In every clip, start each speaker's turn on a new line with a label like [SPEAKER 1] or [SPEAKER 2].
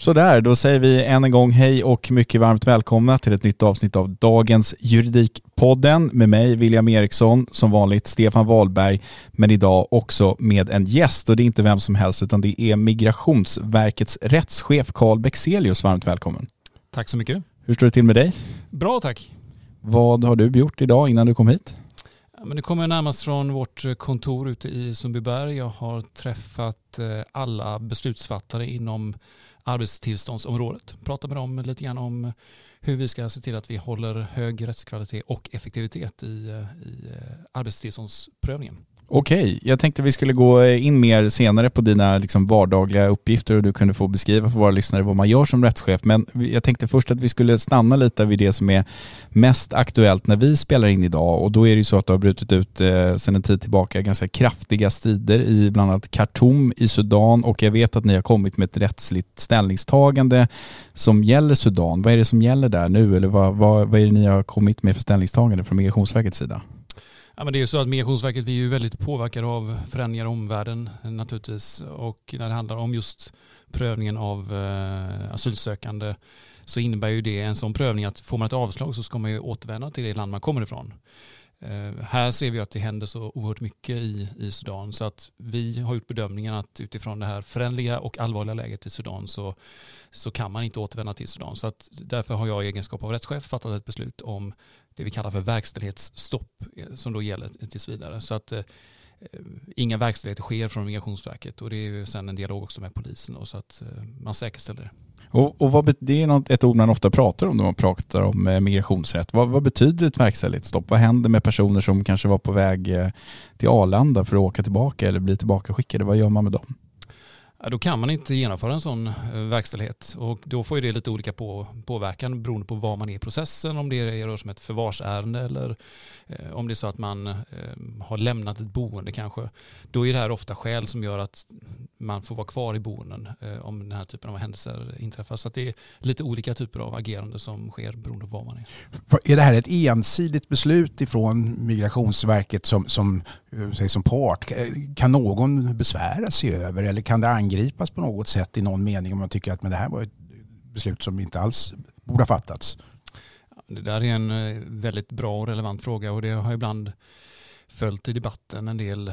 [SPEAKER 1] Sådär, då säger vi än en gång hej och mycket varmt välkomna till ett nytt avsnitt av dagens Juridikpodden med mig William Eriksson, som vanligt Stefan Wahlberg, men idag också med en gäst och det är inte vem som helst utan det är Migrationsverkets rättschef Carl Bexelius. Varmt välkommen.
[SPEAKER 2] Tack så mycket.
[SPEAKER 1] Hur står det till med dig?
[SPEAKER 2] Bra tack.
[SPEAKER 1] Vad har du gjort idag innan du kom hit?
[SPEAKER 2] Ja, men det kommer närmast från vårt kontor ute i Sundbyberg. Jag har träffat eh, alla beslutsfattare inom arbetstillståndsområdet. Prata med dem lite grann om hur vi ska se till att vi håller hög rättskvalitet och effektivitet i, eh, i eh, arbetstillståndsprövningen.
[SPEAKER 1] Okej, jag tänkte vi skulle gå eh, in mer senare på dina liksom vardagliga uppgifter och du kunde få beskriva för våra lyssnare vad man gör som rättschef. Men jag tänkte först att vi skulle stanna lite vid det som är mest aktuellt när vi spelar in idag och då är det ju så att det har brutit ut eh, sedan en tid tillbaka ganska kraftiga strider i bland annat Khartoum i Sudan och jag vet att ni har kommit med ett rättsligt ställningstagande som gäller Sudan. Vad är det som gäller där nu eller vad, vad, vad är det ni har kommit med för ställningstagande från Migrationsverkets sida?
[SPEAKER 2] Ja, men det är ju så att Migrationsverket vi är ju väldigt påverkade av förändringar i omvärlden naturligtvis. Och när det handlar om just prövningen av eh, asylsökande så innebär ju det en sån prövning att får man ett avslag så ska man ju återvända till det land man kommer ifrån. Eh, här ser vi att det händer så oerhört mycket i, i Sudan så att vi har gjort bedömningen att utifrån det här förändliga och allvarliga läget i Sudan så, så kan man inte återvända till Sudan. Så att därför har jag i egenskap av rättschef fattat ett beslut om det vi kallar för verkställighetsstopp eh, som då gäller tills vidare. Så att eh, eh, inga verkställigheter sker från Migrationsverket och det är ju sen en dialog också med polisen och så att eh, man säkerställer det.
[SPEAKER 1] Och, och vad, det är något, ett ord man ofta pratar om när man pratar om eh, migrationsrätt. Vad, vad betyder ett verkställighetsstopp? Vad händer med personer som kanske var på väg till Arlanda för att åka tillbaka eller bli tillbakaskickade? Vad gör man med dem?
[SPEAKER 2] Då kan man inte genomföra en sån eh, verkställighet och då får ju det lite olika på, påverkan beroende på var man är i processen, om det rör sig om ett förvarsärende eller eh, om det är så att man eh, har lämnat ett boende kanske. Då är det här ofta skäl som gör att man får vara kvar i boenden eh, om den här typen av händelser inträffar. Så det är lite olika typer av agerande som sker beroende på var man är.
[SPEAKER 3] Är det här ett ensidigt beslut ifrån Migrationsverket som, som, eh, som part? Kan någon besvära sig över eller kan det angripas på något sätt i någon mening om man tycker att men det här var ett beslut som inte alls borde ha fattats?
[SPEAKER 2] Det där är en eh, väldigt bra och relevant fråga och det har ibland följt i debatten en del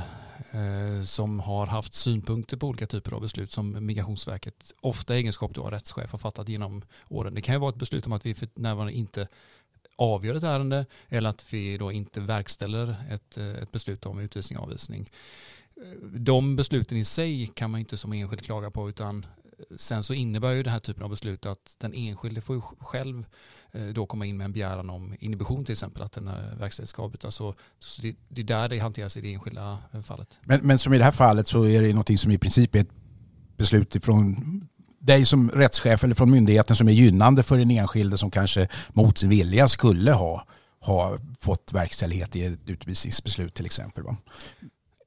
[SPEAKER 2] eh, som har haft synpunkter på olika typer av beslut som Migrationsverket, ofta i egenskap av rättschef, har fattat genom åren. Det kan ju vara ett beslut om att vi för närvarande inte avgör ett ärende eller att vi då inte verkställer ett, eh, ett beslut om utvisning och avvisning. De besluten i sig kan man inte som enskild klaga på utan eh, Sen så innebär ju den här typen av beslut att den enskilde får ju själv eh, då komma in med en begäran om inhibition till exempel, att den här verkställighet ska avbrytas. Så, så det, det, är där det hanteras i det enskilda eh, fallet.
[SPEAKER 3] Men, men som i det här fallet så är det någonting som i princip är ett beslut från dig som rättschef eller från myndigheten som är gynnande för den enskilde som kanske mot sin vilja skulle ha, ha fått verkställighet i ett utvisningsbeslut till exempel. Va?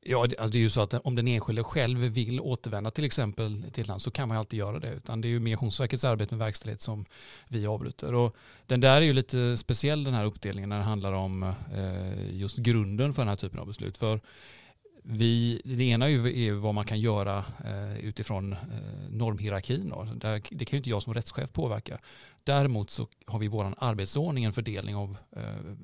[SPEAKER 2] Ja, alltså, det är ju så att om den enskilde själv vill återvända till exempel till ett land så kan man alltid göra det. Utan det är ju Migrationsverkets arbete med verkställighet som vi avbryter. Och den där är ju lite speciell den här uppdelningen när det handlar om eh, just grunden för den här typen av beslut. För vi, det ena är ju vad man kan göra eh, utifrån eh, normhierarkin. det kan ju inte jag som rättschef påverka. Däremot så har vi i vår arbetsordning en fördelning av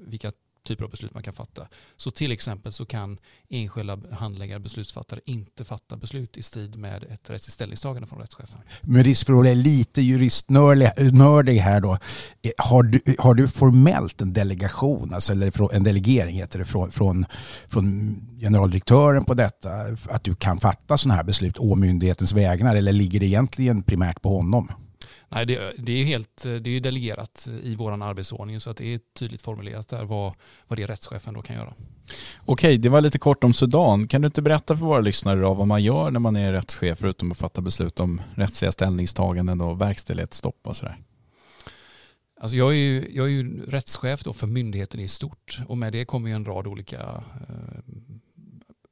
[SPEAKER 2] vilka typer av beslut man kan fatta. Så till exempel så kan enskilda handläggare, beslutsfattare inte fatta beslut i strid med ett rättsligt ställningstagande från rättschefen.
[SPEAKER 3] Med risk för att är lite juristnördig här då. Eh, har du, har du formellt en delegation, alltså, eller en delegering heter det, från, från, från generaldirektören på detta? Att du kan fatta sådana här beslut å myndighetens vägnar eller ligger det egentligen primärt på honom?
[SPEAKER 2] Nej, det, det, är helt, det är delegerat i vår arbetsordning så att det är tydligt formulerat där vad, vad det rättschefen då kan göra.
[SPEAKER 1] Okej, det var lite kort om Sudan. Kan du inte berätta för våra lyssnare då vad man gör när man är rättschef förutom att fatta beslut om rättsliga ställningstaganden och verkställighetsstopp och sådär?
[SPEAKER 2] Alltså jag, är ju, jag är ju rättschef för myndigheten i stort och med det kommer ju en rad olika eh,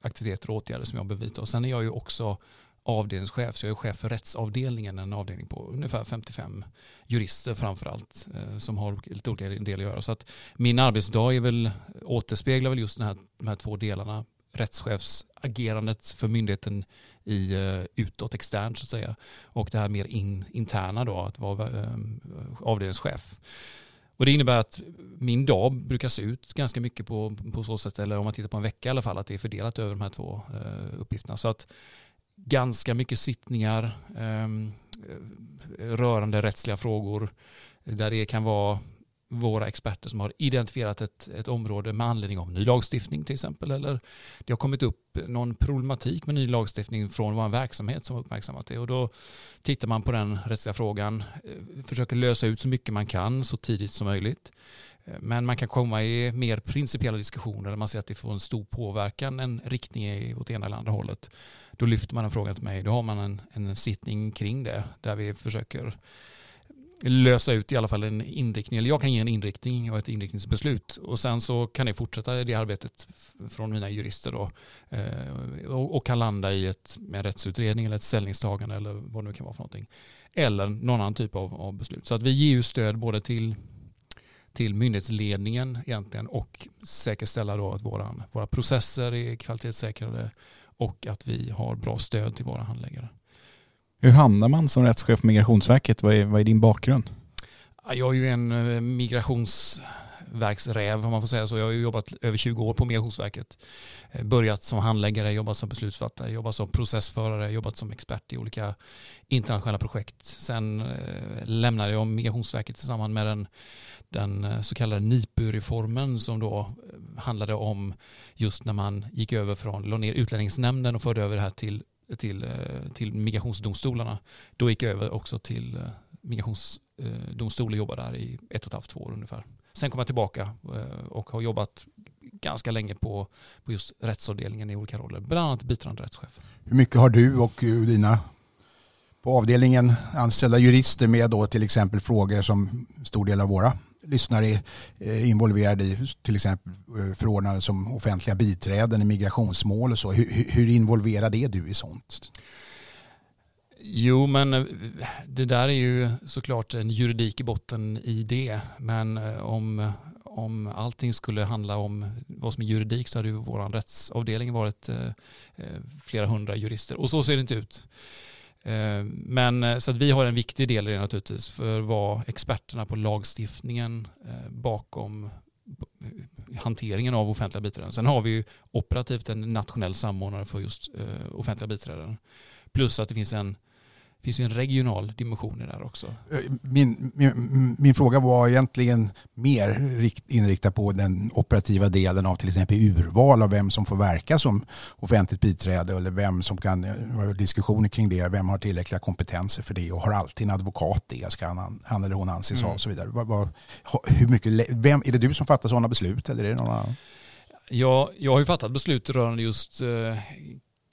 [SPEAKER 2] aktiviteter och åtgärder som jag behöver vidta. Och sen är jag ju också avdelningschef, så jag är chef för rättsavdelningen, en avdelning på ungefär 55 jurister framförallt eh, som har lite olika delar att göra. Så att min arbetsdag är väl, återspeglar väl just den här, de här två delarna, rättschefsagerandet för myndigheten i eh, utåt, externt så att säga, och det här mer in, interna då, att vara eh, avdelningschef. Och det innebär att min dag brukar se ut ganska mycket på, på så sätt, eller om man tittar på en vecka i alla fall, att det är fördelat över de här två uppgifterna. Så att ganska mycket sittningar ehm, rörande rättsliga frågor där det kan vara våra experter som har identifierat ett, ett område med anledning av ny lagstiftning till exempel. Eller det har kommit upp någon problematik med ny lagstiftning från vår verksamhet som har uppmärksammat det. Och då tittar man på den rättsliga frågan, eh, försöker lösa ut så mycket man kan så tidigt som möjligt. Eh, men man kan komma i mer principiella diskussioner där man ser att det får en stor påverkan, en riktning åt ena eller andra hållet. Då lyfter man en fråga till mig. Då har man en, en sittning kring det där vi försöker lösa ut i alla fall en inriktning. Eller jag kan ge en inriktning och ett inriktningsbeslut. Och sen så kan det fortsätta det arbetet från mina jurister då. Eh, och, kan landa i ett, med rättsutredning eller ett ställningstagande eller vad det nu kan vara för någonting. Eller någon annan typ av, av beslut. Så att vi ger ju stöd både till till myndighetsledningen egentligen och säkerställa då att våra, våra processer är kvalitetssäkrade och att vi har bra stöd till våra handläggare.
[SPEAKER 1] Hur hamnar man som rättschef på Migrationsverket? Vad är, vad är din bakgrund?
[SPEAKER 2] Jag är ju en eh, migrationsverksräv om man får säga så. Jag har jobbat över 20 år på Migrationsverket. Eh, börjat som handläggare, jobbat som beslutsfattare, jobbat som processförare, jobbat som expert i olika internationella projekt. Sen eh, lämnade jag Migrationsverket tillsammans med den, den eh, så kallade NIPU-reformen som då eh, handlade om just när man gick över från, la ner utlänningsnämnden och förde över det här till till, till migrationsdomstolarna. Då gick jag över också till migrationsdomstol och jobbade där i ett och ett halvt, två år ungefär. Sen kom jag tillbaka eh, och har jobbat ganska länge på, på just rättsavdelningen i olika roller, bland annat biträdande rättschef.
[SPEAKER 3] Hur mycket har du och eh, dina på avdelningen anställda jurister med då till exempel frågor som stor del av våra lyssnare eh, är involverade i till exempel eh, förordnande som offentliga biträden i migrationsmål och så. Hur, hur involverad är du i sånt?
[SPEAKER 2] Jo, men eh, det där är ju såklart en juridik i botten i det. Men eh, om, om allting skulle handla om vad som är juridik så hade ju vår rättsavdelning varit eh, flera hundra jurister. Och så ser det inte ut. Men så att vi har en viktig del i det naturligtvis för vad experterna på lagstiftningen bakom hanteringen av offentliga biträden. Sen har vi ju operativt en nationell samordnare för just offentliga biträden. Plus att det finns en finns ju en regional dimension i det här också.
[SPEAKER 3] Eh, min, min, min, fråga var egentligen mer inriktad på den operativa delen av till exempel urval av vem som får verka som offentligt biträde eller vem som kan ha diskussioner kring det. Vem har tillräckliga kompetenser för det och har alltid en advokat det ska han, han eller hon anses mm. ha och så vidare. Hur mycket, vem, är det du som fattar sådana beslut eller är det någon annan?
[SPEAKER 2] Ja, jag har ju fattat beslut rörande just eh,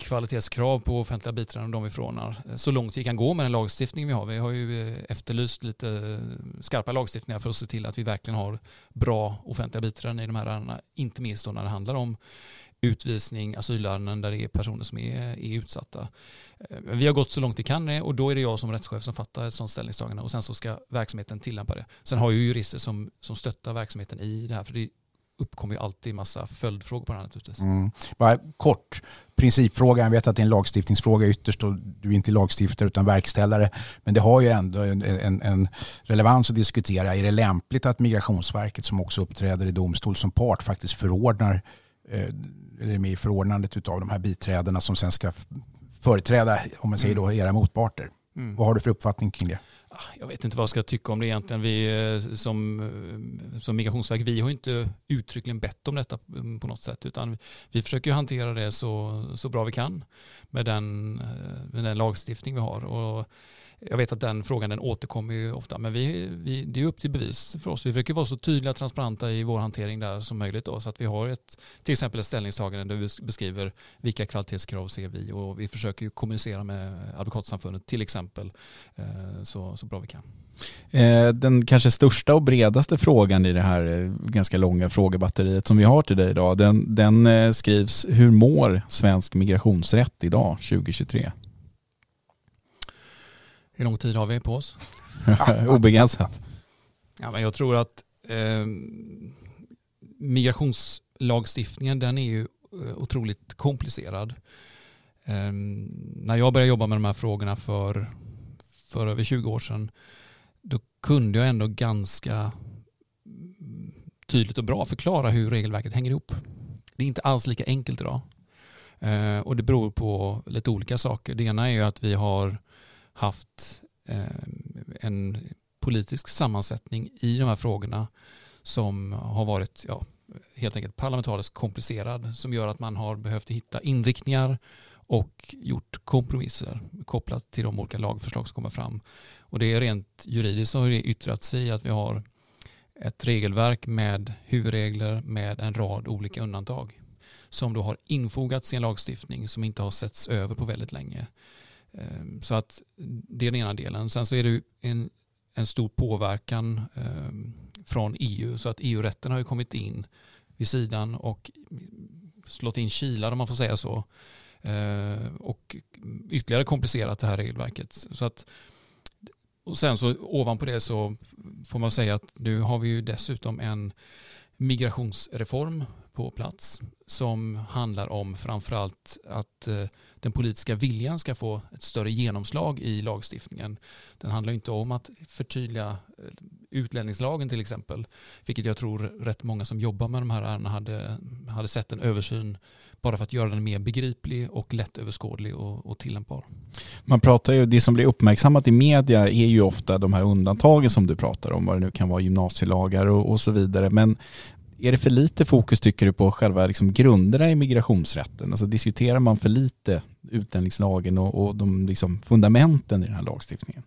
[SPEAKER 2] kvalitetskrav på offentliga biträden de vi förordnar. Så långt vi kan gå med den lagstiftning vi har. Vi har ju eh, efterlyst lite eh, skarpa lagstiftningar för att se till att vi verkligen har bra offentliga biträden i de här ärendena. Inte minst då när det handlar om utvisning, asylärenden där det är personer som är, är utsatta. Eh, vi har gått så långt vi kan och då är det jag som rättschef som fattar ett sådant ställningstagande och sen så ska verksamheten tillämpa det. Sen har ju jurister som, som stöttar verksamheten i det här för det uppkommer ju alltid massa följdfrågor på det här naturligtvis. Mm.
[SPEAKER 3] Bara kort, principfrågan, jag vet att det är en lagstiftningsfråga ytterst och du är inte lagstiftare utan verkställare. Men det har ju ändå en, en, en, relevans att diskutera. Är det lämpligt att Migrationsverket som också uppträder i domstol som part faktiskt förordnar eh, eller är med i förordnandet av de här biträdena som sen ska företräda, om man säger då, mm. era motparter. Mm. Vad har du för uppfattning kring det?
[SPEAKER 2] Ah, jag vet inte vad jag ska tycka om det egentligen. Vi eh, som, eh, som Migrationsverk, vi har inte uttryckligen bett om detta mm, på något sätt utan vi försöker hantera det så, så bra vi kan med den, eh, med den lagstiftning vi har. Och jag vet att den frågan den återkommer ju ofta, men vi, vi, det är upp till bevis för oss. Vi försöker vara så tydliga och transparenta i vår hantering där som möjligt då, så att vi har ett, till exempel ett ställningstagande där vi beskriver vilka kvalitetskrav ser vi och vi försöker ju kommunicera med Advokatsamfundet till exempel eh, så, så bra vi kan.
[SPEAKER 1] Eh, den kanske största och bredaste frågan i det här eh, ganska långa frågebatteriet som vi har till dig idag, den, den skrivs Hur mår svensk migrationsrätt idag 2023?
[SPEAKER 2] Hur lång tid har vi på oss?
[SPEAKER 1] Obegränsat.
[SPEAKER 2] Ja, men jag tror att eh, migrationslagstiftningen den är ju eh, otroligt komplicerad. Eh, när jag började jobba med de här frågorna för, för över 20 år sedan då kunde jag ändå ganska tydligt och bra förklara hur regelverket hänger ihop. Det är inte alls lika enkelt idag. Eh, och det beror på lite olika saker. Det ena är ju att vi har haft eh, en politisk sammansättning i de här frågorna som har varit ja, helt enkelt parlamentariskt komplicerad som gör att man har behövt hitta inriktningar och gjort kompromisser kopplat till de olika lagförslag som kommer fram. Och det är rent juridiskt så har det yttrat sig i att vi har ett regelverk med huvudregler med en rad olika undantag som då har infogats i en lagstiftning som inte har setts över på väldigt länge. Ehm, så att det är den ena delen. Sen så är det en, en stor påverkan ehm, från EU så att EU-rätten har ju kommit in vid sidan och slått in kilar om man får säga så ehm, och ytterligare komplicerat det här regelverket. Så att, och sen så ovanpå det så får man säga att nu har vi ju dessutom en migrationsreform på plats som handlar om framförallt att eh, den politiska viljan ska få ett större genomslag i lagstiftningen. Den handlar inte om att förtydliga eh, utlänningslagen till exempel, vilket jag tror rätt många som jobbar med de här ärendena hade, hade sett en översyn bara för att göra den mer begriplig och lättöverskådlig och, och tillämpbar.
[SPEAKER 1] Man pratar ju, det som blir uppmärksammat i media är ju ofta de här undantagen som du pratar om, vad det nu kan vara gymnasielagar och, och så vidare. Men är det för lite fokus tycker du på själva liksom grunderna i migrationsrätten? Alltså diskuterar man för lite utlänningslagen och, och de liksom fundamenten i den här lagstiftningen?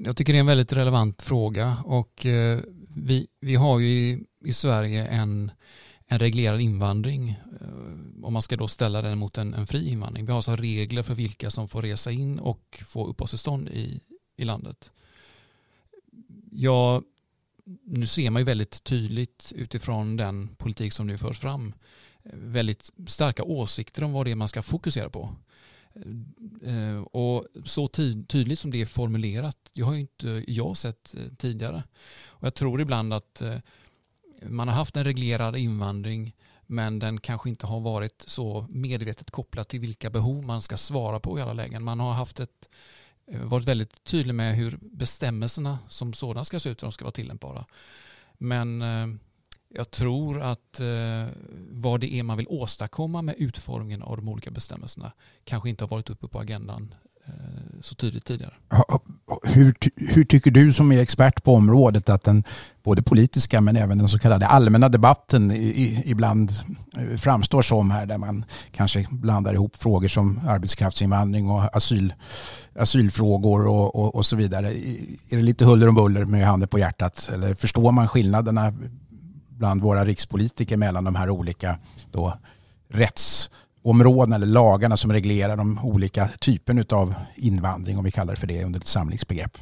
[SPEAKER 2] Jag tycker det är en väldigt relevant fråga och eh, vi, vi har ju i, i Sverige en, en reglerad invandring eh, om man ska då ställa den mot en, en fri invandring. Vi har alltså regler för vilka som får resa in och få uppehållstillstånd i, i landet. Jag nu ser man ju väldigt tydligt utifrån den politik som nu förs fram eh, väldigt starka åsikter om vad det är man ska fokusera på. Eh, eh, och så tydligt som det är formulerat, det har ju inte jag sett tidigare. Och jag tror ibland att man har haft en reglerad invandring men den kanske inte har varit så medvetet kopplad till vilka behov man ska svara på i alla lägen. Man har haft ett Eh, varit väldigt tydlig med hur bestämmelserna som sådana ska se ut och de ska vara tillämpbara. Men eh, jag tror att eh, vad det är man vill åstadkomma med utformningen av de olika bestämmelserna kanske inte har varit uppe på agendan Eh, så tydligt tidigare.
[SPEAKER 3] Hur, hur tycker du som är expert på området att den både politiska men även den så kallade allmänna debatten ibland eh, framstår som här där man kanske blandar ihop frågor som arbetskraftsinvandring och asyl, asylfrågor och, och, och så vidare. Är det lite huller om buller med handen på hjärtat eller förstår man skillnaderna bland våra rikspolitiker mellan de här olika då, rätts områdena eller lagarna som reglerar de olika typerna av invandring om vi kallar det för det under ett samlingsbegrepp?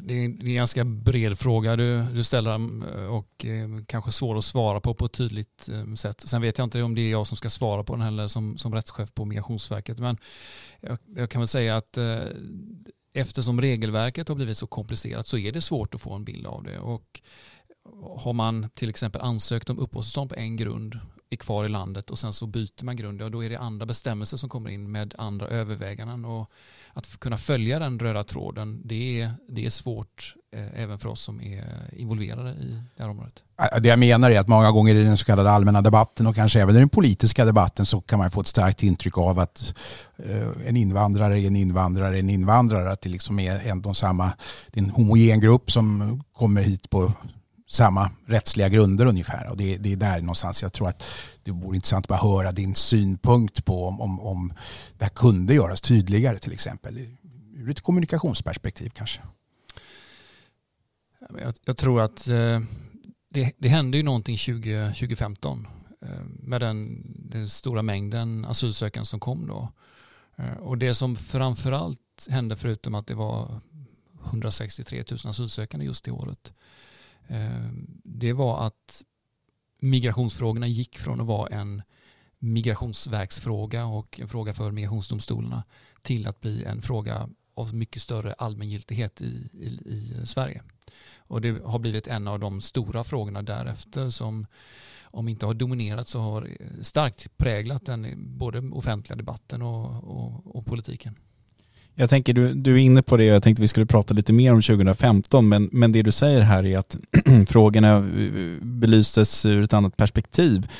[SPEAKER 2] Det är en ganska bred fråga du, du ställer um, och eh, kanske svår att svara på på ett tydligt um, sätt. Sen vet jag inte om det är jag som ska svara på den heller som, som rättschef på Migrationsverket. Men jag, jag kan väl säga att eh, eftersom regelverket har blivit så komplicerat så är det svårt att få en bild av det. Och har man till exempel ansökt om uppehållstillstånd på en grund är kvar i landet och sen så byter man grund, ja, då är det andra bestämmelser som kommer in med andra överväganden. Och att kunna följa den röda tråden, det är, det är svårt eh, även för oss som är involverade i det här området.
[SPEAKER 3] Det jag menar är att många gånger i den så kallade allmänna debatten och kanske även i den politiska debatten så kan man få ett starkt intryck av att eh, en invandrare är en invandrare är en invandrare. Att det liksom är en och samma, det är en homogen grupp som kommer hit på samma rättsliga grunder ungefär. Och det, det, är där någonstans jag tror att det vore intressant att bara höra din synpunkt på om, om, om det här kunde göras tydligare till exempel. Ur ett kommunikationsperspektiv kanske.
[SPEAKER 2] Jag, jag tror att eh, det, det hände ju någonting 20, 2015 eh, med den, den, stora mängden asylsökande som kom då. Eh, och det som framförallt hände förutom att det var 163 000 asylsökande just det året Eh, Eh, det var att migrationsfrågorna gick från att vara en migrationsverksfråga och en fråga för migrationsdomstolarna till att bli en fråga av mycket större allmängiltighet i, i, i Sverige. Och det har blivit en av de stora frågorna därefter som om inte har dominerat så har starkt präglat den både offentliga debatten och, och, och politiken.
[SPEAKER 1] Jag tänker, du, du är inne på det, jag tänkte vi skulle prata lite mer om 2015, men, men det du säger här är att frågorna eh, belystes ur ett annat perspektiv.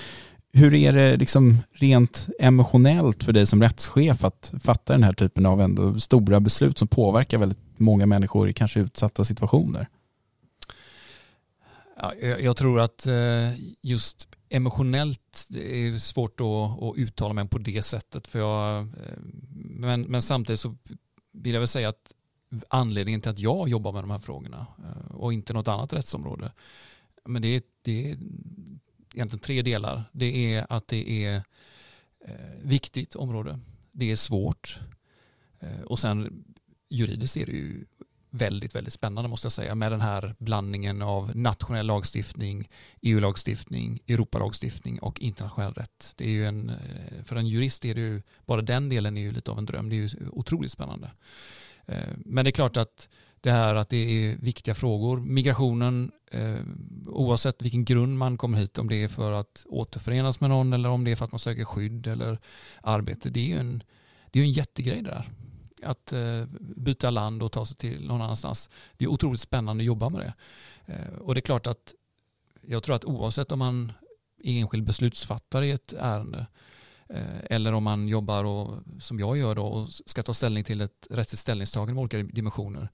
[SPEAKER 1] Hur är det liksom rent emotionellt för dig som rättschef att fatta den här typen av ändå stora beslut som påverkar väldigt många människor i kanske utsatta situationer?
[SPEAKER 2] Ja, jag tror att eh, just emotionellt det är svårt att, uttala mig på det sättet. För jag, eh, men, men samtidigt så vill jag väl säga att anledningen till att jag jobbar med de här frågorna eh, och inte något annat rättsområde. Men det är, det är egentligen tre delar. Det är att det är eh, viktigt område. Det är svårt. Eh, och sen juridiskt är det ju väldigt, väldigt spännande måste jag säga med den här blandningen av nationell lagstiftning, EU-lagstiftning, Europalagstiftning och internationell rätt. Det är ju en, eh, för en jurist är det ju, bara den delen är ju lite av en dröm. Det är ju otroligt spännande. Eh, men det är klart att det här att det är viktiga frågor. Migrationen, eh, oavsett vilken grund man kommer hit, om det är för att återförenas med någon eller om det är för att man söker skydd eller arbete, det är ju en, det är en jättegrej det där att eh, byta land och ta sig till någon annanstans. Det är otroligt spännande att jobba med det. Eh, och det är klart att jag tror att oavsett om man är enskild beslutsfattare i ett ärende eh, eller om man jobbar och, som jag gör då, och ska ta ställning till ett rättsligt ställningstagande med olika dimensioner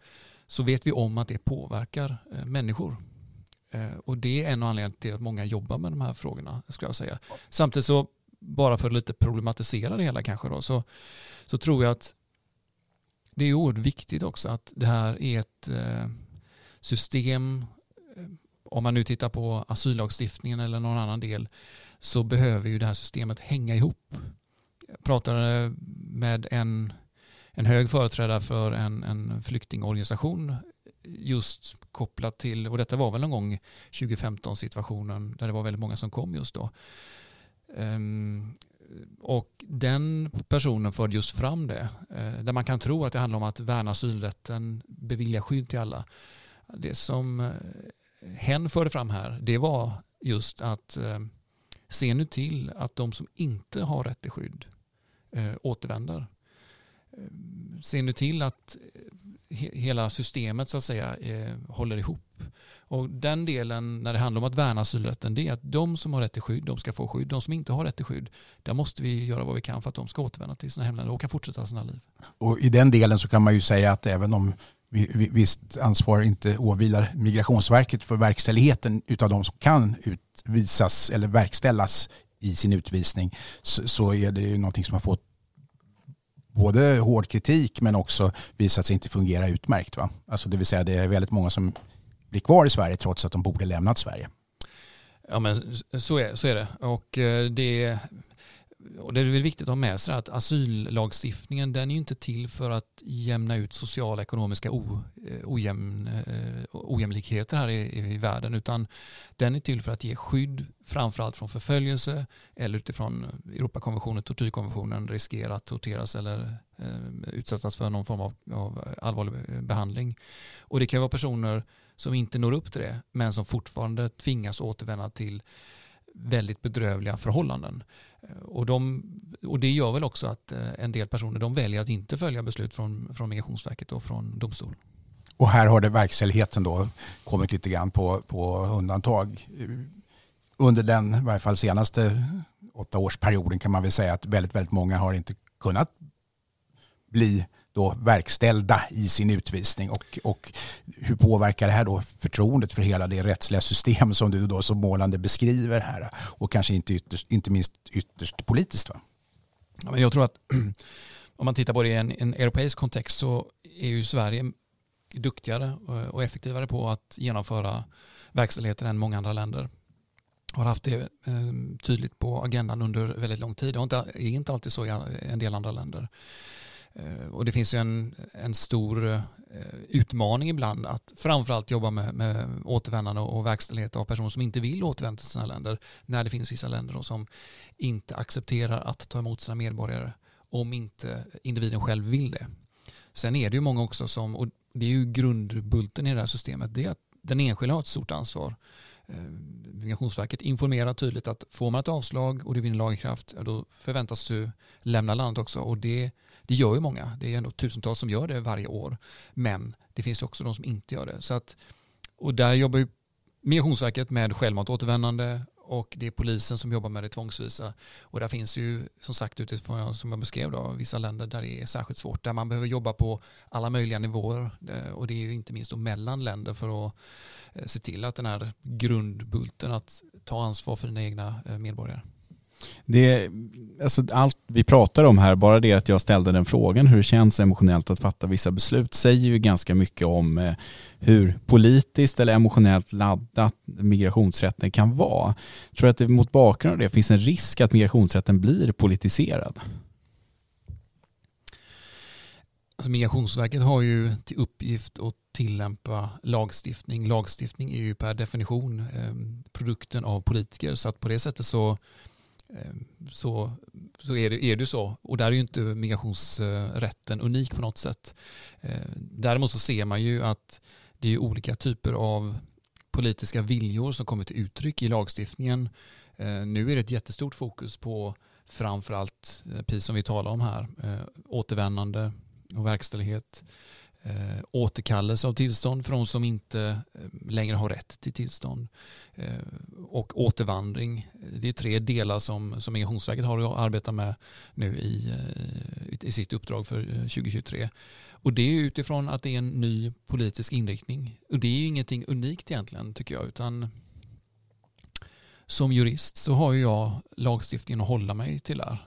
[SPEAKER 2] så vet vi om att det påverkar människor. Och det är en av anledningarna till att många jobbar med de här frågorna. Skulle jag säga. Samtidigt så, bara för att lite problematisera det hela kanske då, så, så tror jag att det är oerhört viktigt också att det här är ett eh, system, eh, om man nu tittar på asyllagstiftningen eller någon annan del, så behöver ju det här systemet hänga ihop. Jag pratade eh, med en, en hög företrädare för en, en flyktingorganisation just kopplat till, och detta var väl någon gång 2015 situationen där det var väldigt många som kom just då. Um, och den personen förde just fram det. Eh, där man kan tro att det handlar om att värna asylrätten, bevilja skydd till alla. Det som eh, hen förde fram här, det var just att eh, se nu till att de som inte har rätt till skydd återvänder. Se nu till att hela systemet så att säga håller ihop. Och den delen när det handlar om att värna asylrätten det är att de som har rätt till skydd de ska få skydd. De som inte har rätt till skydd där måste vi göra vad vi kan för att de ska återvända till sina hemländer och kan fortsätta sina liv.
[SPEAKER 3] Och I den delen så kan man ju säga att även om visst ansvar inte åvilar Migrationsverket för verkställigheten utav de som kan utvisas eller verkställas i sin utvisning så, är det ju någonting som har fått både hård kritik men också visat sig inte fungera utmärkt. Va? Alltså det vill säga det är väldigt många som blir kvar i Sverige trots att de borde lämnat Sverige.
[SPEAKER 2] Ja men så är, så är det. Och eh, det, och det är viktigt att ha med sig att asyllagstiftningen den är inte till för att jämna ut sociala och ekonomiska o, eh, ojämn, eh, ojämlikheter här i, i, världen utan den är till för att ge skydd framförallt från förföljelse eller utifrån Europakonventionen, tortyrkonventionen riskera att torteras eller eh, utsättas för någon form av, av allvarlig behandling. Och det kan vara personer som inte når upp till det men som fortfarande tvingas återvända till väldigt bedrövliga förhållanden. Eh, och, de, och det gör väl också att eh, en del personer de väljer att inte följa beslut från, från Migrationsverket och från domstol.
[SPEAKER 3] Och här har det verkställigheten då kommit lite grann på, på undantag. Under den, i varje fall senaste åtta årsperioden kan man väl säga att väldigt, väldigt många har inte kunnat bli då verkställda i sin utvisning och, och hur påverkar det här då förtroendet för hela det rättsliga system som du då så målande beskriver här och kanske inte, ytterst, inte minst ytterst politiskt? Va?
[SPEAKER 2] Jag tror att om man tittar på det i en, en europeisk kontext så är ju Sverige duktigare eh, och effektivare på att genomföra verkställigheter än många andra länder har haft det eh, tydligt på agendan under väldigt lång tid. Det är inte alltid så i en del andra länder. Eh, och det finns ju en, en stor eh, utmaning ibland att framförallt jobba med, med återvändande och verkställighet av personer som inte vill återvända till sina länder när det finns vissa länder som inte accepterar att ta emot sina medborgare om inte individen själv vill det. Sen är det ju många också som, och det är ju grundbulten i det här systemet, det är att den enskilda har ett stort ansvar. Eh, Migrationsverket informerar tydligt att får man ett avslag och det vinner lagkraft, då förväntas du lämna landet också och det det gör ju många. Det är ändå tusentals som gör det varje år. Men det finns också de som inte gör det. Så att, och där jobbar ju Migrationsverket med självmant återvändande och det är polisen som jobbar med det tvångsvisa. Och där finns ju som sagt utifrån som jag beskrev då, vissa länder där det är särskilt svårt. Där man behöver jobba på alla möjliga nivåer eh, och det är ju inte minst då mellan länder för att eh, se till att den här grundbulten att ta ansvar för dina egna eh, medborgare.
[SPEAKER 1] Det, alltså allt vi pratar om här, bara det att jag ställde den frågan hur det känns emotionellt att fatta vissa beslut säger ju ganska mycket om eh, hur politiskt eller emotionellt laddat migrationsrätten kan vara. Jag tror att det mot bakgrund av det finns en risk att migrationsrätten blir politiserad.
[SPEAKER 2] Alltså Migrationsverket har ju till uppgift att tillämpa lagstiftning. Lagstiftning är ju per definition eh, produkten av politiker så att på det sättet så Ehm, så, så är, det, är det så. Och där är ju inte migrationsrätten unik på något sätt. Ehm, däremot så ser man ju att det är olika typer av politiska viljor som kommer till uttryck i lagstiftningen. Ehm, nu är det ett jättestort fokus på framförallt, eh, precis som vi talar om här, eh, återvändande och verkställighet eh, återkallelse av tillstånd för de som inte eh, längre har rätt till tillstånd eh, och återvandring. Det är tre delar som, som Migrationsverket har att arbeta med nu i, eh, i sitt uppdrag för eh, 2023. Och det är utifrån att det är en ny politisk inriktning. Och det är ju ingenting unikt egentligen tycker jag utan som jurist så har jag lagstiftningen att hålla mig till där.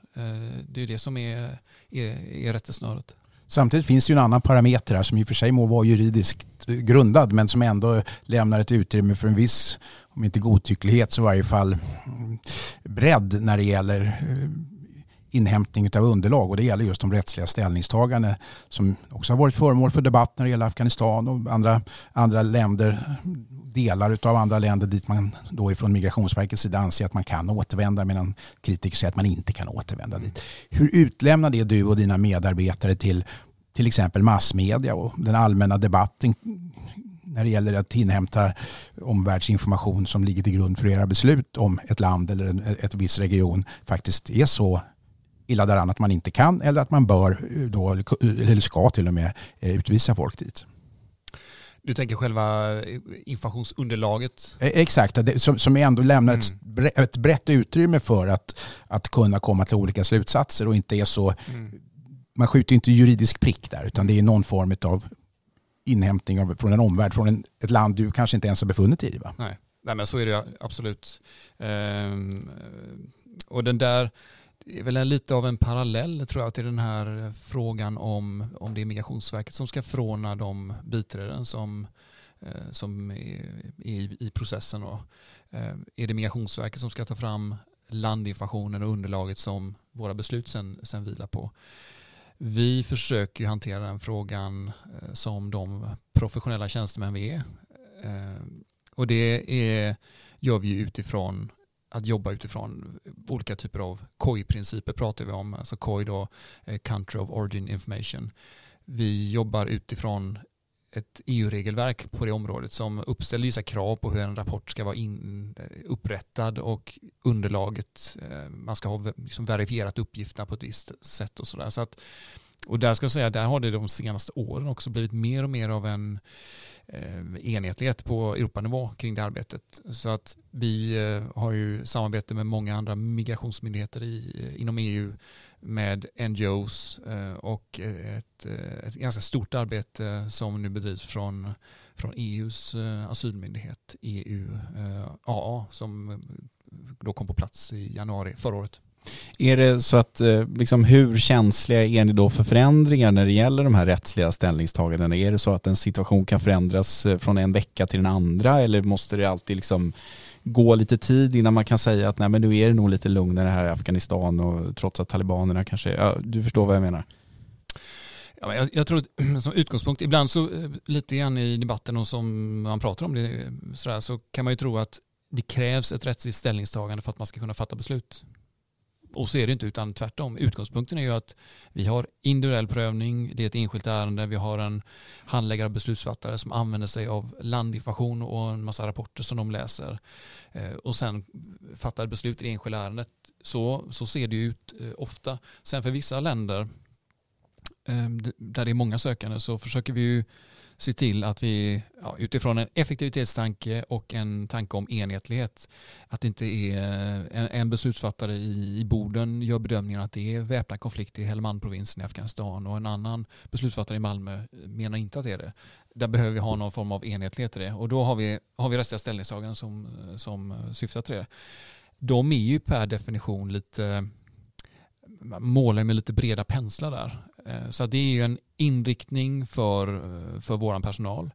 [SPEAKER 2] Det är det som är, är, är rättesnöret.
[SPEAKER 3] Samtidigt finns det ju en annan parameter här som i och för sig må vara juridiskt eh, grundad men som ändå lämnar ett utrymme för en viss, om inte godtycklighet så i varje fall mm, bredd när det gäller eh, inhämtning av underlag och det gäller just de rättsliga ställningstaganden som också har varit föremål för debatt när det gäller Afghanistan och andra, andra länder, delar av andra länder dit man då ifrån Migrationsverkets sida anser att man kan återvända medan kritiker säger att man inte kan återvända dit. Hur utlämnar det du och dina medarbetare till till exempel massmedia och den allmänna debatten när det gäller att inhämta omvärldsinformation som ligger till grund för era beslut om ett land eller en ett viss region faktiskt är så illa däran att man inte kan eller att man bör då, eller ska till och med utvisa folk dit.
[SPEAKER 2] Du tänker själva informationsunderlaget?
[SPEAKER 3] Exakt, som, som ändå lämnar mm. ett, ett brett utrymme för att, att kunna komma till olika slutsatser och inte är så... Mm. Man skjuter inte juridisk prick där utan det är någon form av inhämtning av, från en omvärld, från en, ett land du kanske inte ens har befunnit dig i. Va?
[SPEAKER 2] Nej. Nej, men så är det absolut. Ehm, och den där det är väl lite av en parallell tror jag till den här frågan om, om det är Migrationsverket som ska förordna de biträden som, eh, som är, i, i processen. Då. Eh, är det Migrationsverket som ska ta fram landinformationen och underlaget som våra beslut sen, sen vilar på. Vi försöker hantera den frågan eh, som de professionella tjänstemän vi är. Eh, och det är, gör vi utifrån att jobba utifrån olika typer av COI-principer pratar vi om, alltså COI då, eh, Country of Origin Information. Vi jobbar utifrån ett EU-regelverk på det området som uppställer vissa krav på hur en rapport ska vara in, eh, upprättad och underlaget, eh, man ska ha liksom verifierat uppgifterna på ett visst sätt och sådär. Så att, och där ska jag säga, där har det de senaste åren också blivit mer och mer av en Eh, enhetlighet på Europanivå kring det arbetet. Så att vi eh, har ju samarbete med många andra migrationsmyndigheter i, eh, inom EU med NGOs eh, och eh, ett, ett ganska stort arbete som nu bedrivs från, från EUs asylmyndighet, EU AA, som då kom på plats i januari förra året.
[SPEAKER 1] Är det så att, eh, liksom, hur känsliga är ni då för förändringar när det gäller de här rättsliga ställningstagandena? Är det så att en situation kan förändras eh, från en vecka till den andra eller måste det alltid liksom gå lite tid innan man kan säga att nej men nu är det nog lite lugnare här i Afghanistan och trots att talibanerna kanske, ja, du förstår vad jag menar?
[SPEAKER 2] Ja, jag, jag, tror att som utgångspunkt, ibland så eh, lite grann i debatten och som man pratar om det sådär, så kan man ju tro att det krävs ett rättsligt ställningstagande för att man ska kunna fatta beslut. Och så är det inte utan tvärtom. Utgångspunkten är ju att vi har individuell prövning, det är ett enskilt ärende, vi har en handläggare och beslutsfattare som använder sig av landinformation och en massa rapporter som de läser eh, och sen fattar beslut i det enskilda ärendet. Så, så ser det ut eh, ofta. Sen för vissa länder eh, där det är många sökande så försöker vi ju se till att vi ja, utifrån en effektivitetstanke och en tanke om enhetlighet att det inte är eh, en, en beslutsfattare i, i Boden gör bedömningen att det är väpnad konflikt i Helmand-provinsen i Afghanistan och en annan beslutsfattare i Malmö eh, menar inte att det är det. Där behöver vi ha någon form av enhetlighet i det och då har vi, har vi rättsliga ställningstaganden som, eh, som syftar till det. De är ju per definition lite målar med lite breda penslar där. Eh, så det är ju en inriktning för, eh, för vår personal.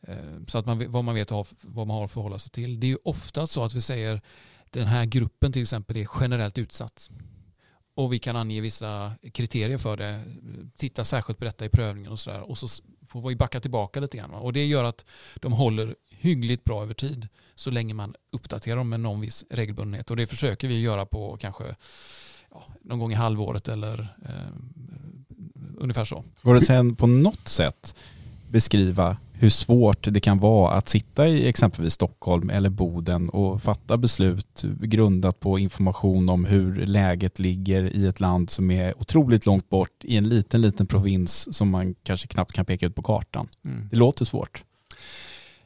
[SPEAKER 2] Eh, så att man, vad man vet vad man har att förhålla sig till. Det är ju ofta så att vi säger den här gruppen till exempel är generellt utsatt. Och vi kan ange vissa kriterier för det. Titta särskilt på detta i prövningen och sådär. Och så får vi backa tillbaka lite grann. Och det gör att de håller hyggligt bra över tid. Så länge man uppdaterar dem med någon viss regelbundenhet. Och det försöker vi göra på kanske ja, någon gång i halvåret eller eh, ungefär så.
[SPEAKER 1] Går det sen på något sätt beskriva hur svårt det kan vara att sitta i exempelvis Stockholm eller Boden och fatta beslut grundat på information om hur läget ligger i ett land som är otroligt långt bort i en liten, liten provins som man kanske knappt kan peka ut på kartan. Mm. Det låter svårt.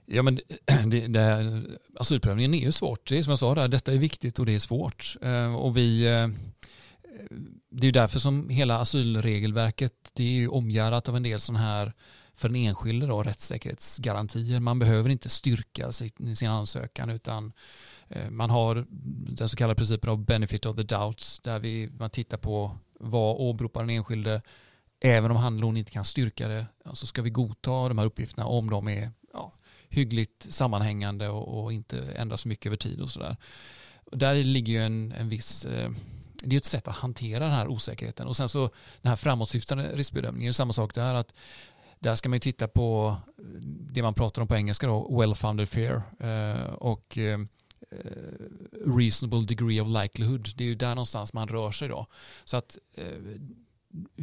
[SPEAKER 2] Ja, men det, det, asylprövningen är ju svårt. Det är som jag sa, där, detta är viktigt och det är svårt. Eh, och vi eh, det är därför som hela asylregelverket det är ju omgärdat av en del sådana här för den enskilde då, rättssäkerhetsgarantier. Man behöver inte styrka sin ansökan utan eh, man har den så kallade principen av benefit of the doubts där vi, man tittar på vad åberopar den enskilde även om han eller hon inte kan styrka det så ska vi godta de här uppgifterna om de är ja, hyggligt sammanhängande och, och inte ändras så mycket över tid och sådär. Där ligger ju en, en viss eh, det är ett sätt att hantera den här osäkerheten. Och sen så den här framåtsyftande riskbedömningen är samma sak där. att där ska man ju titta på det man pratar om på engelska då, well-founded fear eh, och eh, reasonable degree of likelihood. Det är ju där någonstans man rör sig då. Så att eh,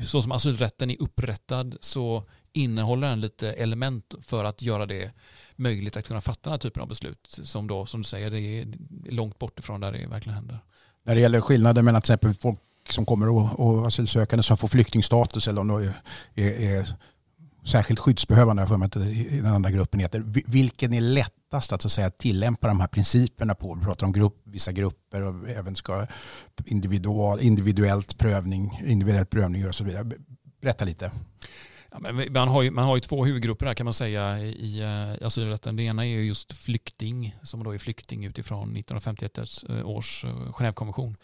[SPEAKER 2] så som asylrätten är upprättad så innehåller den lite element för att göra det möjligt att kunna fatta den här typen av beslut som då, som du säger, det är långt bort ifrån där det verkligen händer
[SPEAKER 3] när det gäller skillnaden mellan till exempel folk som kommer och, och asylsökande som får flyktingstatus eller om de är, är, är särskilt skyddsbehövande, för mig att den andra gruppen heter. Vilken är lättast att, så att säga, tillämpa de här principerna på? Vi pratar om grupp, vissa grupper och även ska individual, individuellt prövning, individuell prövning och så vidare. Berätta lite.
[SPEAKER 2] Ja, men man, har ju, man har ju två huvudgrupper där kan man säga i, i eh, asylrätten. Det ena är just flykting som då är flykting utifrån 1951 eh, års eh, Genèvekonvention.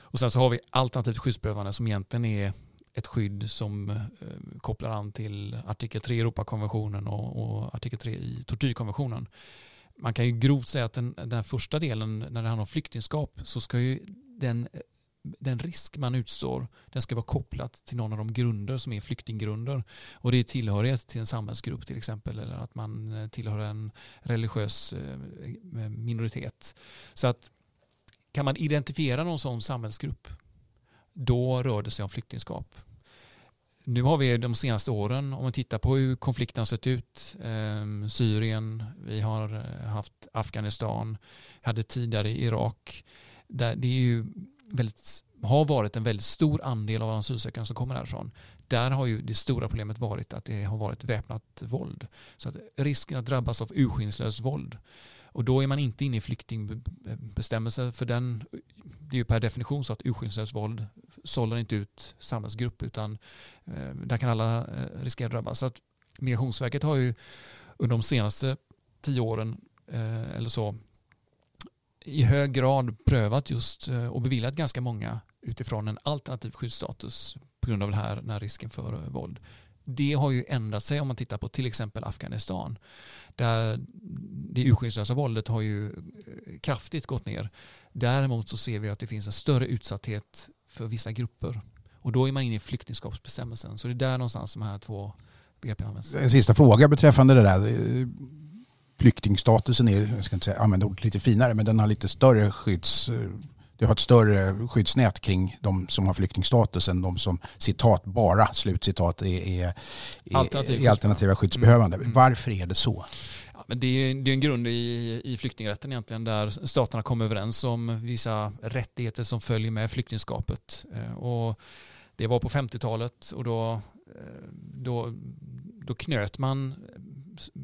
[SPEAKER 2] Och sen så har vi alternativt skyddsbehövande som egentligen är ett skydd som eh, kopplar an till artikel 3 i Europakonventionen och, och artikel 3 i tortyrkonventionen. Man kan ju grovt säga att den, den första delen när det handlar om flyktingskap så ska ju den, den risk man utstår den ska vara kopplat till någon av de grunder som är flyktinggrunder. Och det är tillhörighet till en samhällsgrupp till exempel eller att man eh, tillhör en religiös eh, eh, minoritet. Så att kan man identifiera någon sån samhällsgrupp då rör det sig om flyktingskap. Nu har vi de senaste åren, om man tittar på hur konflikten har sett ut, eh, Syrien, vi har haft Afghanistan, hade tidigare Irak, där det är ju väldigt, har varit en väldigt stor andel av asylsökande som kommer därifrån. Där har ju det stora problemet varit att det har varit väpnat våld. Så att risken att drabbas av urskillningslöst våld och då är man inte inne i flyktingbestämmelser för den, det är ju per definition så att urskillningslöst våld sållar inte ut samhällsgrupp utan eh, där kan alla eh, riskera att drabbas. Så att Migrationsverket har ju under de senaste tio åren eh, eller så i hög grad prövat just eh, och beviljat ganska många utifrån en alternativ skyddsstatus på grund av det här, den här risken för eh, våld det har ju ändrat sig om man tittar på till exempel Afghanistan. Där det urskillningslösa våldet har ju eh, kraftigt gått ner. Däremot så ser vi att det finns en större utsatthet för vissa grupper. Och då är man inne i flyktingskapsbestämmelsen. Så det är där någonstans de här två begreppen används.
[SPEAKER 3] En sista fråga beträffande det där. Flyktingstatusen är, jag ska inte säga, använda ordet lite finare, men den har lite större skydds det har ett större skyddsnät kring de som har flyktingstatus än de som citat bara slutcitat är, är, Alternativ är alternativa skyddsbehövande. Mm. Varför är det så?
[SPEAKER 2] Ja, men det, är, det är en grund i, i flyktingrätten egentligen där staterna kommer överens om vissa rättigheter som följer med flyktingskapet. Eh, och det var på 50-talet och då, eh, då, då knöt man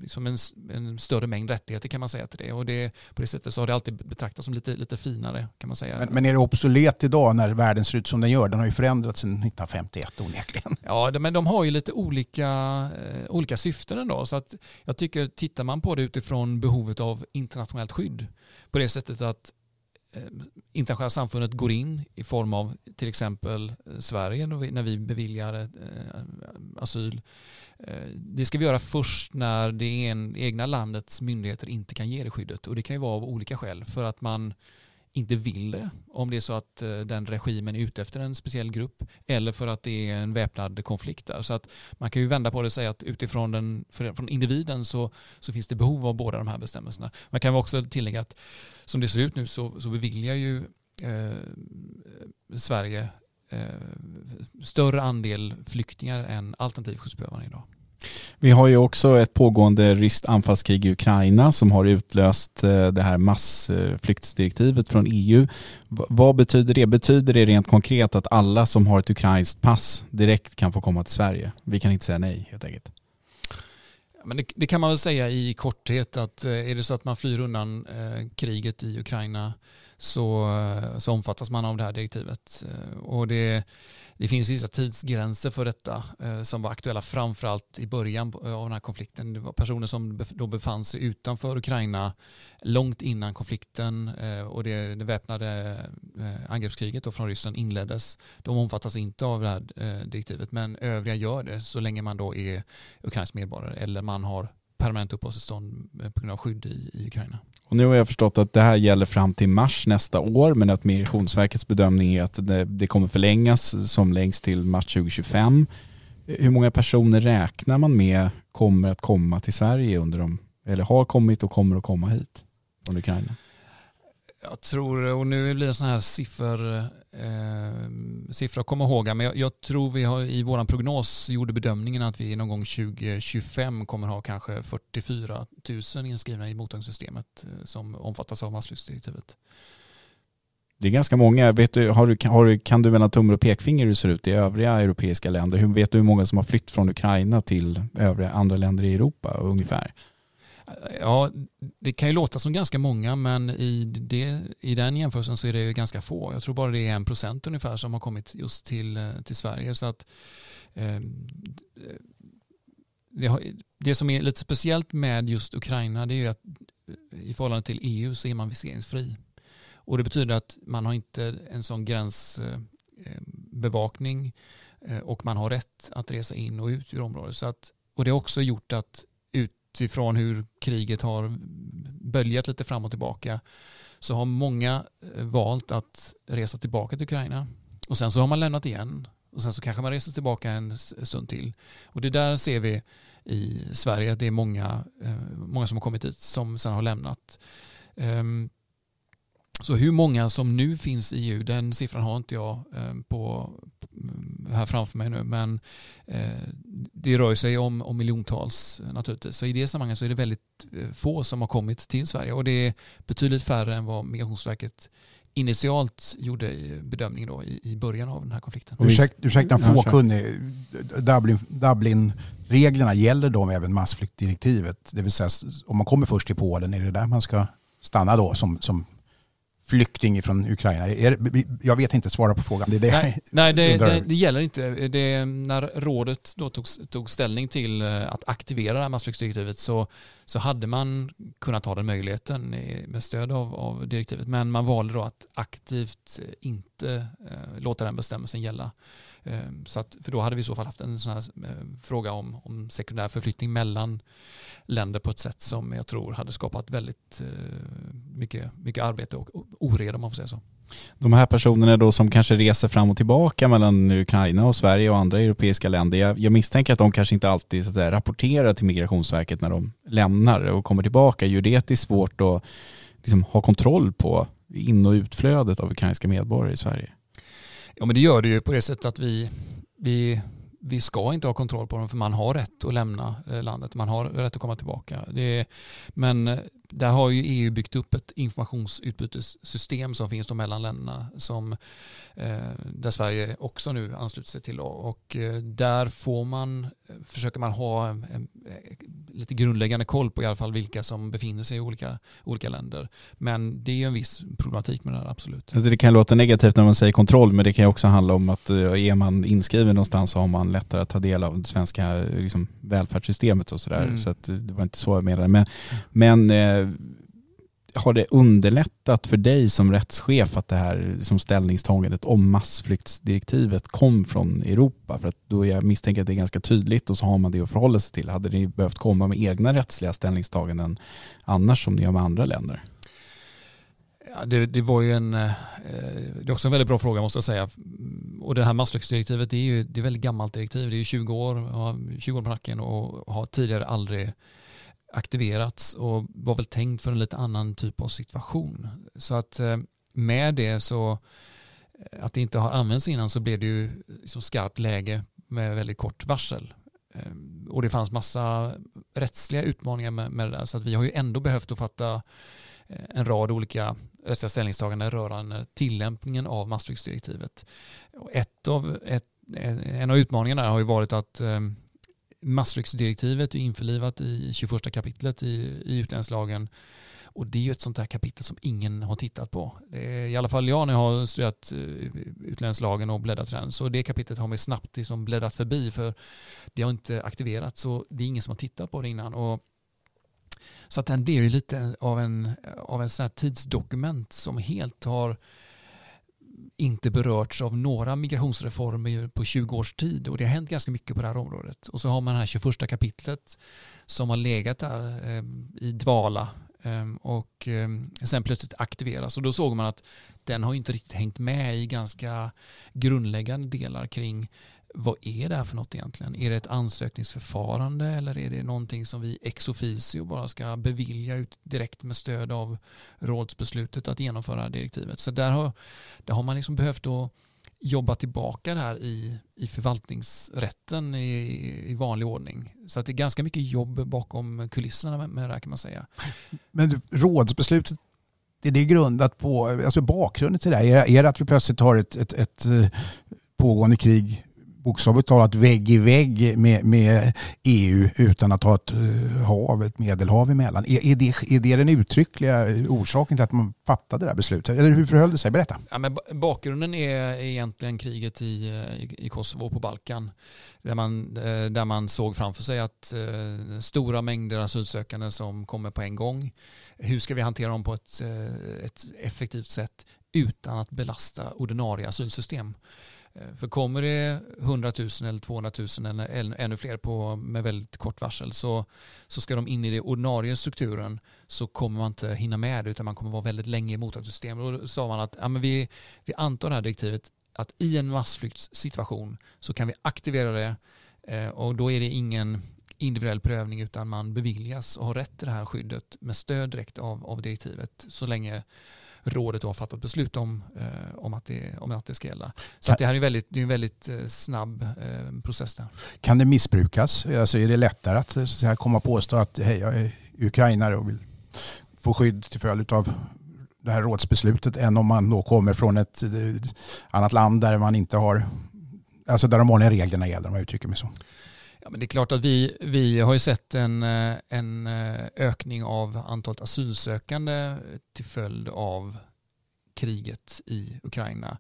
[SPEAKER 2] som en, en, större mängd rättigheter kan man säga till det. Och det, på det sättet så har det alltid betraktats som lite, lite finare kan man säga.
[SPEAKER 3] Men, men är det obsolet idag när världen ser ut som den gör? Den har ju förändrats sedan 1951 onekligen.
[SPEAKER 2] Ja, men de har ju lite olika, eh, olika syften ändå. Så att jag tycker, tittar man på det utifrån behovet av internationellt skydd på det sättet att eh, internationella samfundet går in i form av till exempel Sverige när vi beviljar eh, asyl Eh, Eh, det ska vi göra först när det egna landets myndigheter inte kan ge det skyddet. Och det kan ju vara av olika skäl. För att man inte vill det. Om det är så att eh, den regimen är ute efter en speciell grupp. Eller för att det är en väpnad konflikt där. Så att man kan ju vända på det och säga att utifrån den, från individen så, så finns det behov av båda de här bestämmelserna. Man kan också tillägga att som det ser ut nu så, så beviljar ju eh, Sverige större andel flyktingar än alternativt skyddsbehövande idag.
[SPEAKER 1] Vi har ju också ett pågående ryskt anfallskrig i Ukraina som har utlöst eh, det här massflyktsdirektivet från EU. Vad betyder det? Betyder det rent konkret att alla som har ett ukrainskt pass direkt kan få komma till Sverige? Vi kan inte säga nej helt enkelt.
[SPEAKER 2] Men det, det, kan man väl säga i korthet att eh, är det så att man flyr undan eh, kriget i Ukraina så, eh, så omfattas man av det här direktivet. Eh, och det, det finns vissa tidsgränser för detta eh, som var aktuella framförallt i början av den här konflikten. Det var personer som då befann sig utanför Ukraina långt innan konflikten och det, det väpnade angreppskriget då från Ryssland inleddes. De omfattas inte av det här direktivet men övriga gör det så länge man då är ukrainsk medborgare eller man har permanent uppehållstillstånd på grund av skydd i, i Ukraina.
[SPEAKER 1] Och nu har jag förstått att det här gäller fram till mars nästa år men att Migrationsverkets bedömning är att det, det kommer förlängas som längst till mars 2025. Hur många personer räknar man med kommer att komma till Sverige under de, eller har kommit och kommer att komma hit från Ukraina?
[SPEAKER 2] Jag tror, och nu blir det sådana här siffer, eh, siffror att komma ihåg, men jag, jag, tror vi har i vår prognos gjorde bedömningen att vi någon gång 2025 kommer ha kanske 44 000 inskrivna i mottagningssystemet eh, som omfattas av massflyktsdirektivet.
[SPEAKER 1] Det är ganska många. Vet du, har du, har du, kan du mellan tummer och pekfinger hur det ser ut i övriga europeiska länder? Hur, vet du hur många som har flytt från Ukraina till övriga andra länder i Europa ungefär?
[SPEAKER 2] Ja, det kan ju låta som ganska många men i, det, i den jämförelsen så är det ju ganska få. Jag tror bara det är en procent ungefär som har kommit just till, till Sverige. Så att, eh, det, har, det som är lite speciellt med just Ukraina det är ju att i förhållande till EU så är man viseringsfri. Och det betyder att man har inte en sån gränsbevakning eh, eh, eh, och man har rätt att resa in och ut ur området. Så att, och det har också gjort att utifrån hur kriget har böljat lite fram och tillbaka så har många eh, valt att resa tillbaka till Ukraina. Och sen så har man lämnat igen och sen så kanske man reser tillbaka en stund till. Och det där ser vi i Sverige. Det är många, eh, många som har kommit hit som sen har lämnat. Ehm, så hur många som nu finns i EU, den siffran har inte jag eh, på, här framför mig nu, men eh, det rör sig om, om miljontals naturligtvis. Så i det sammanhanget så är det väldigt eh, få som har kommit till Sverige och det är betydligt färre än vad Migrationsverket initialt gjorde bedömningen då i, i början av den här konflikten.
[SPEAKER 3] Ursäk, ursäkta en fåkunnig. Dublin, Dublin-reglerna gäller de även massflyktdirektivet? Det vill säga om man kommer först till Polen, är det där man ska stanna då som, som flykting från Ukraina? Är, jag vet inte, svara på frågan. Det är det
[SPEAKER 2] nej, nej det, det, det, gäller inte. Det, när rådet då tog, tog ställning till eh, att aktivera det här massflyktsdirektivet så, så hade man kunnat ha den möjligheten med stöd av, av direktivet. Men man valde då att aktivt inte eh, låta den bestämmelsen gälla. Ehm, så att, för då hade vi i så fall haft en sån här eh, fråga om, om sekundär förflyttning mellan länder på ett sätt som jag tror hade skapat väldigt eh, mycket, mycket arbete och oreda om man får säga så.
[SPEAKER 1] De här personerna då som kanske reser fram och tillbaka mellan Ukraina och Sverige och andra europeiska länder. Jag, jag misstänker att de kanske inte alltid så att säga, rapporterar till Migrationsverket när de lämnar och kommer tillbaka. Gör det är svårt att liksom, ha kontroll på in och utflödet av ukrainska medborgare i Sverige?
[SPEAKER 2] Ja men det gör det ju på det sättet att vi, vi vi ska inte ha kontroll på dem för man har rätt att lämna eh, landet. Man har rätt att komma tillbaka. Det är, men eh, där har ju EU byggt upp ett informationsutbytessystem som finns mellan länderna som, eh, där Sverige också nu ansluter sig till. Och där får man, försöker man ha en, en, lite grundläggande koll på i alla fall vilka som befinner sig i olika, olika länder. Men det är ju en viss problematik med det här, absolut.
[SPEAKER 1] Alltså det kan låta negativt när man säger kontroll, men det kan ju också handla om att är man inskriven någonstans så har man lättare att ta del av det svenska liksom, välfärdssystemet och sådär. Mm. Så att det var inte så jag menade. Men, men eh, Eh, har det underlättat för dig som rättschef att det här som ställningstagandet om massflyktsdirektivet kom från Europa? För att då jag misstänker att det är ganska tydligt och så har man det att förhålla sig till. Hade ni behövt komma med egna rättsliga ställningstaganden annars som ni gör med andra länder?
[SPEAKER 2] Ja, det, det, var ju en, eh, det är också en väldigt bra fråga måste jag säga. Och det här massflyktsdirektivet det är ju det är väldigt gammalt direktiv. Det är ju 20 år, 20 år på nacken och har tidigare aldrig aktiverats och var väl tänkt för en lite annan typ av situation. Så att eh, med det så eh, att det inte har använts innan så blev det ju liksom skarpt läge med väldigt kort varsel. Eh, och det fanns massa rättsliga utmaningar med, med det där så att vi har ju ändå behövt att fatta en rad olika rättsliga ställningstaganden rörande tillämpningen av massflyktsdirektivet. Ett av, ett, en av utmaningarna har ju varit att massflyktsdirektivet är införlivat i 21 kapitlet i, i utlänningslagen och det är ju ett sånt här kapitel som ingen har tittat på. I alla fall jag när jag har studerat eh, utlänningslagen och bläddrat den. Så det kapitlet har mig snabbt liksom bläddrat förbi för det har inte aktiverats. Så det är ingen som har tittat på det innan. Och så att den det är ju lite av en, av en sån här tidsdokument som helt har inte berörts av några migrationsreformer på 20 års tid och det har hänt ganska mycket på det här området. Och så har man det här 21 kapitlet som har legat där ehm, i dvala ehm, och ehm, sen plötsligt aktiveras och då såg man att den har inte riktigt hängt med i ganska grundläggande delar kring vad är det här för något egentligen? Är det ett ansökningsförfarande eller är det någonting som vi ex officio bara ska bevilja ut direkt med stöd av rådsbeslutet att genomföra direktivet? Så där har, där har man liksom behövt att jobba tillbaka det här i, i förvaltningsrätten i, i vanlig ordning. Så att det är ganska mycket jobb bakom kulisserna med, med det här kan man säga.
[SPEAKER 3] Men rådsbeslutet är det grundat på, alltså bakgrunden till det här, är, är det att vi plötsligt har ett, ett, ett eh, pågående krig bokstavligt talat vägg i vägg med, med EU utan att ha ett eh, hav, ett medelhav emellan. Är, är, det, är det den uttryckliga orsaken till att man fattade det här beslutet? Eller hur förhöll det sig? Berätta.
[SPEAKER 2] Ja, men bakgrunden är egentligen kriget i, i, i Kosovo på Balkan. Där man, eh, där man såg framför sig att stora mängder asylsökande som kommer på en gång. Hur ska vi hantera dem på ett, ett effektivt sätt utan att belasta ordinarie asylsystem? Eh, för kommer det 100 000 eller 200 000 eller ännu fler på, med väldigt kort varsel så, så ska de in i den ordinarie strukturen så kommer man inte hinna med det utan man kommer vara väldigt länge i mottagningssystemet. Och då sa man att ja, men vi, vi antar det här direktivet att i en massflyktssituation så kan vi aktivera det eh, och då är det ingen individuell prövning utan man beviljas och har rätt till det här skyddet med stöd direkt av, av direktivet så länge rådet har fattat beslut om, eh, om, att det, om att det ska gälla. Så det här är en väldigt, det är en väldigt eh, snabb eh, process. Där.
[SPEAKER 3] Kan det missbrukas? Alltså är det lättare att, så att säga, komma och påstå att hej, jag är ukrainare och vill få skydd till följd av det här rådsbeslutet än om man då kommer från ett annat land där man inte har, alltså där de vanliga reglerna gäller om jag uttrycker mig så.
[SPEAKER 2] Ja, men det är klart att vi, vi har ju sett en, en ökning av antalet asylsökande till följd av kriget i Ukraina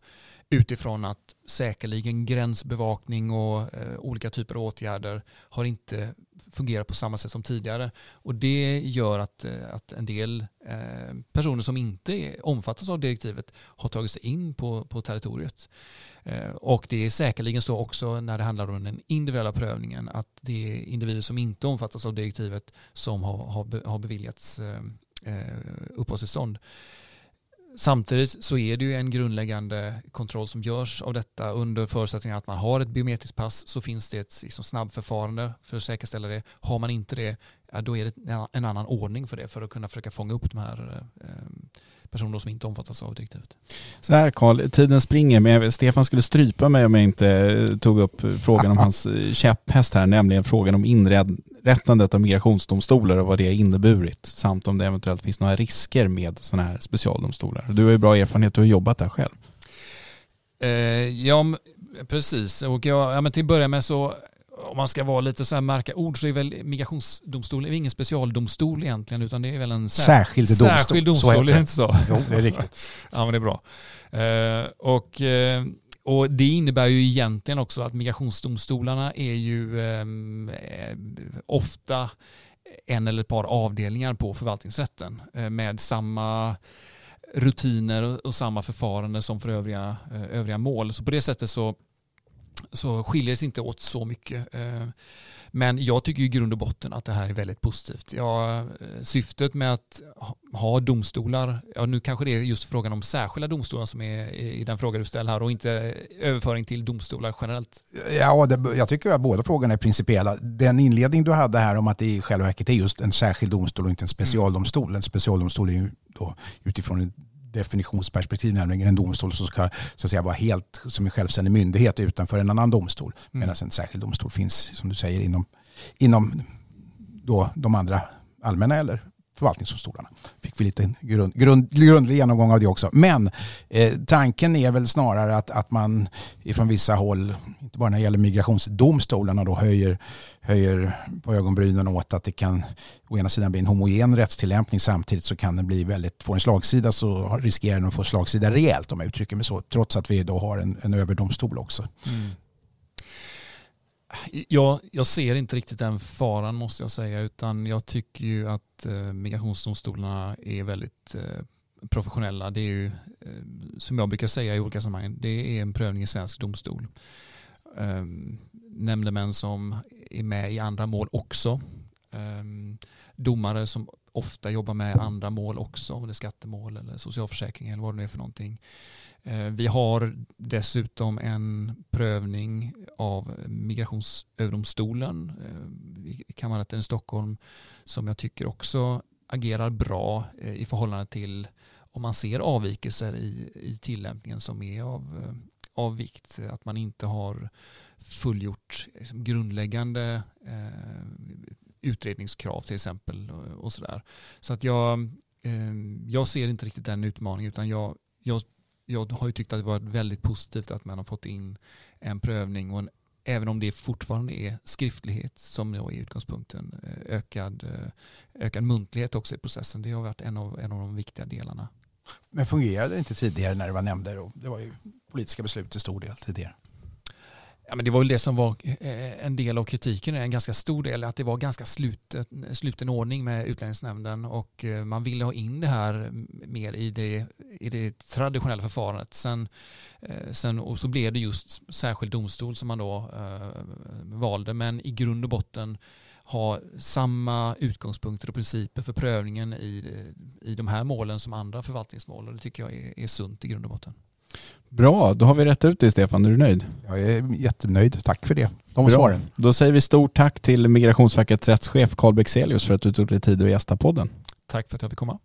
[SPEAKER 2] utifrån att säkerligen gränsbevakning och eh, olika typer av åtgärder har inte fungerar på samma sätt som tidigare. Och det gör att, eh, att en del eh, personer som inte omfattas av direktivet har tagit sig in på, på territoriet. Eh, och det är säkerligen så också när det handlar om den individuella prövningen att det är individer som inte omfattas av direktivet som har, har, har beviljats eh uppehållstillstånd. Samtidigt så är det ju en grundläggande kontroll som görs av detta under förutsättning att man har ett biometriskt pass så finns det ett liksom, snabbförfarande för att säkerställa det. Har man inte det, då är det en annan ordning för det för att kunna försöka fånga upp de här eh, personer som inte omfattas av direktivet.
[SPEAKER 1] Så här Carl, tiden springer men Stefan skulle strypa mig om jag inte eh, tog upp frågan om hans eh, käpphäst här, nämligen frågan om inrättandet av migrationsdomstolar och vad det har inneburit samt om det eventuellt finns några risker med sådana här specialdomstolar. Du har ju bra erfarenhet, du har jobbat där själv.
[SPEAKER 2] Eh, ja, precis. Och jag, ja, men till att börja med så om man ska vara lite så här märka ord så är väl migrationsdomstolen ingen specialdomstol egentligen utan det är väl en
[SPEAKER 3] särskild domstol.
[SPEAKER 2] Särskild domstol, så är det inte så?
[SPEAKER 3] Jo, det är riktigt.
[SPEAKER 2] ja, men det är bra. Eh, och, eh, och det innebär ju egentligen också att migrationsdomstolarna är ju ehm, eh, ofta en eller ett par avdelningar på förvaltningsrätten eh, med samma rutiner och, och samma förfarande som för övriga, eh, övriga mål. Så på det sättet så så skiljer det sig inte åt så mycket. Eh. Men jag tycker i grund och botten att det här är väldigt positivt. Ja, eh, syftet med att ha domstolar, ja, nu kanske det är just frågan om särskilda domstolar som är i den fråga du ställer här och inte överföring till domstolar generellt.
[SPEAKER 3] Ja, det, jag tycker att båda frågorna är principiella. Den inledning du hade här om att det i själva verket är just en särskild domstol och inte en specialdomstol. En specialdomstol är ju då utifrån definitionsperspektiv, nämligen en domstol som ska så att säga, vara helt som en självständig myndighet utanför en annan domstol. Mm. Medan en särskild domstol finns, som du säger, inom, inom då de andra allmänna eller förvaltningsdomstolarna. Fick vi lite grund, grund, grundlig genomgång av det också. Men eh, tanken är väl snarare att, att man från vissa håll, inte bara när det gäller migrationsdomstolarna, då höjer, höjer på ögonbrynen åt att det kan å ena sidan bli en homogen rättstillämpning samtidigt så kan den bli väldigt, får en slagsida så riskerar den att få slagsida rejält om jag uttrycker mig så, trots att vi då har en, en överdomstol också. Mm.
[SPEAKER 2] Jag, jag ser inte riktigt den faran måste jag säga utan jag tycker ju att eh, migrationsdomstolarna är väldigt eh, professionella. Det är ju eh, som jag brukar säga i olika sammanhang, det är en prövning i svensk domstol. Ehm, nämndemän som är med i andra mål också. Ehm, domare som ofta jobbar med andra mål också, om det är skattemål eller socialförsäkring eller vad det nu är för någonting. Eh, vi har dessutom en prövning av Migrationsöverdomstolen eh, i kammarrätten i Stockholm som jag tycker också agerar bra eh, i förhållande till om man ser avvikelser i, i tillämpningen som är av, av vikt. Att man inte har fullgjort liksom, grundläggande eh, utredningskrav till exempel. Och, och sådär. Så att jag, eh, jag ser inte riktigt den utmaningen utan jag, jag, jag har ju tyckt att det varit väldigt positivt att man har fått in en prövning och en, även om det fortfarande är skriftlighet som är utgångspunkten, eh, ökad, eh, ökad muntlighet också i processen. Det har varit en av, en av de viktiga delarna.
[SPEAKER 3] Men fungerade det inte tidigare när det var nämnder? Det var ju politiska beslut till stor del tidigare.
[SPEAKER 2] Ja, men det var väl det som var eh, en del av kritiken, en ganska stor del, att det var ganska slutet, eh, sluten ordning med utlänningsnämnden och eh, man ville ha in det här mer i det, i det traditionella förfarandet. Sen, sen, och så blev det just särskild domstol som man då eh, valde, men i grund och botten ha samma utgångspunkter och principer för prövningen i, i de här målen som andra förvaltningsmål och det tycker jag är, är sunt i grund och botten.
[SPEAKER 1] Bra, då har vi rätt ut det Stefan. Är du nöjd?
[SPEAKER 3] Jag är jättenöjd. Tack för det. De Bra. svaren.
[SPEAKER 1] Då säger vi stort tack till Migrationsverkets rättschef Carl Bexelius för att du tog dig tid att gästa podden.
[SPEAKER 2] Tack för att jag fick komma.